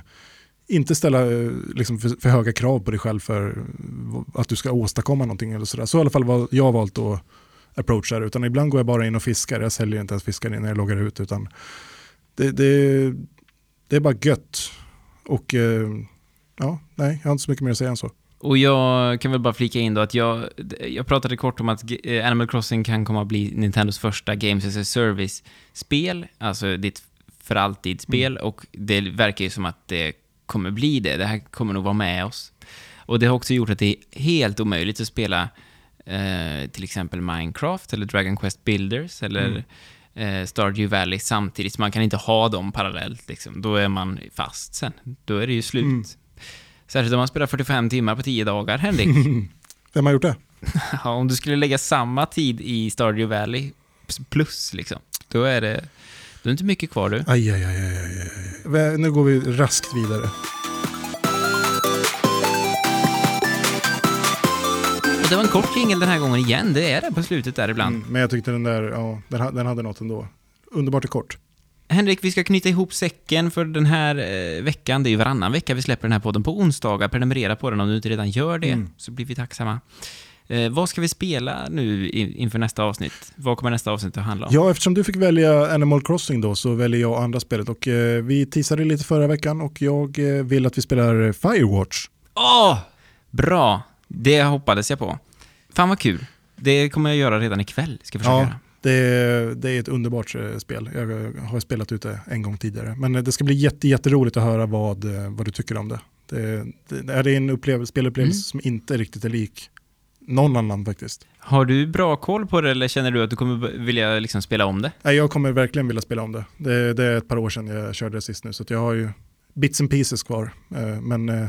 inte ställa eh, liksom för, för höga krav på dig själv för att du ska åstadkomma någonting eller sådär. Så i alla fall vad jag har valt att approacha det, utan ibland går jag bara in och fiskar. Jag säljer inte ens fiskar när jag loggar ut, utan det, det, det är bara gött. Och eh, ja, nej, jag har inte så mycket mer att säga än så. Och jag kan väl bara flika in då att jag, jag pratade kort om att eh, Animal Crossing kan komma att bli Nintendos första Games as a Service-spel, alltså ditt för alltid-spel, och det verkar ju som att det kommer bli det. Det här kommer nog vara med oss. Och det har också gjort att det är helt omöjligt att spela eh, till exempel Minecraft eller Dragon Quest Builders eller eh, Stardew Valley samtidigt, så man kan inte ha dem parallellt. Liksom. Då är man fast sen. Då är det ju slut. Mm. Särskilt om man spelar 45 timmar på 10 dagar, Henrik. Vem har gjort det? Ja, om du skulle lägga samma tid i Stardew Valley plus, liksom, då är det... Är det inte mycket kvar du. Aj, aj, aj, aj, aj, Nu går vi raskt vidare. Och det var en kort jingel den här gången igen, det är det på slutet där ibland. Mm, men jag tyckte den där, ja, den, den hade något ändå. Underbart och kort. Henrik, vi ska knyta ihop säcken för den här eh, veckan. Det är ju varannan vecka vi släpper den här podden på onsdagar. Prenumerera på den om du inte redan gör det, Mm. så blir vi tacksamma. Eh, vad ska vi spela nu inför nästa avsnitt? Vad kommer nästa avsnitt att handla om? Ja, eftersom du fick välja Animal Crossing då så väljer jag andra spelet. Och eh, vi teasade lite förra veckan och jag eh, vill att vi spelar Firewatch. Åh! Bra! Det hoppades jag på. Fan vad kul. Det kommer jag göra redan ikväll, ska försöka Ja. göra. Det är, det är ett underbart eh, spel. Jag har spelat ut det en gång tidigare. Men eh, det ska bli jätte, jätteroligt att höra vad, eh, vad du tycker om det. Det, det är det en upplev- spelupplevelse Mm. som inte riktigt är lik någon annan faktiskt. Har du bra koll på det eller känner du att du kommer vilja liksom spela om det? Nej, jag kommer verkligen vilja spela om det. det. Det är ett par år sedan jag körde det sist nu, så jag har ju bits and pieces kvar. Eh, Men eh,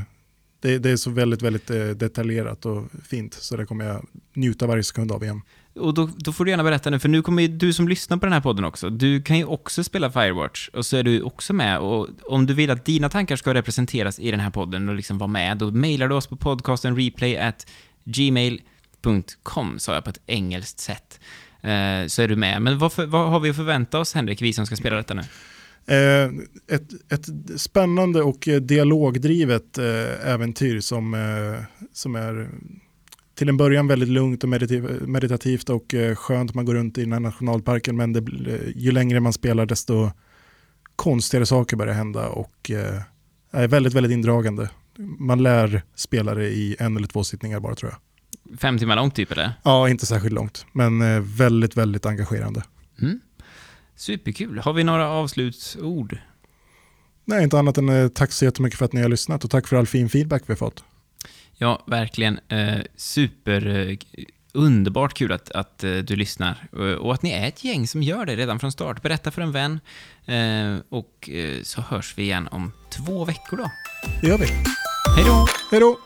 det, det är så väldigt, väldigt eh, detaljerat och fint, så det kommer jag njuta varje sekund av igen. Och då, då får du gärna berätta nu, för nu kommer ju du som lyssnar på den här podden också, du kan ju också spela Firewatch, och så är du också med, och om du vill att dina tankar ska representeras i den här podden och liksom vara med, då mejlar du oss på podcasten replay at gmail.com, sa jag på ett engelskt sätt. Eh, så är du med. Men vad, för, vad har vi att förvänta oss, Henrik, vi som ska spela detta nu? Eh, ett, ett spännande och eh, dialogdrivet eh, äventyr som, eh, som är till en början väldigt lugnt och meditativt och eh, skönt. Man går runt i den här nationalparken men det, eh, ju längre man spelar desto konstigare saker börjar hända och eh, är väldigt, väldigt indragande. Man lär spelare i en eller två sittningar bara tror jag. fem timmar långt typ eller? Ja, inte särskilt långt, men eh, väldigt, väldigt engagerande. Mm. Superkul. Har vi några avslutsord? Nej, inte annat än eh, tack så jättemycket för att ni har lyssnat och tack för all fin feedback vi har fått. Ja, verkligen. Eh, super eh, underbart kul att, att eh, du lyssnar Eh, och att ni är ett gäng som gör det redan från start. Berätta för en vän och så hörs vi igen om två veckor då. Det gör vi. Hej då! Hej då!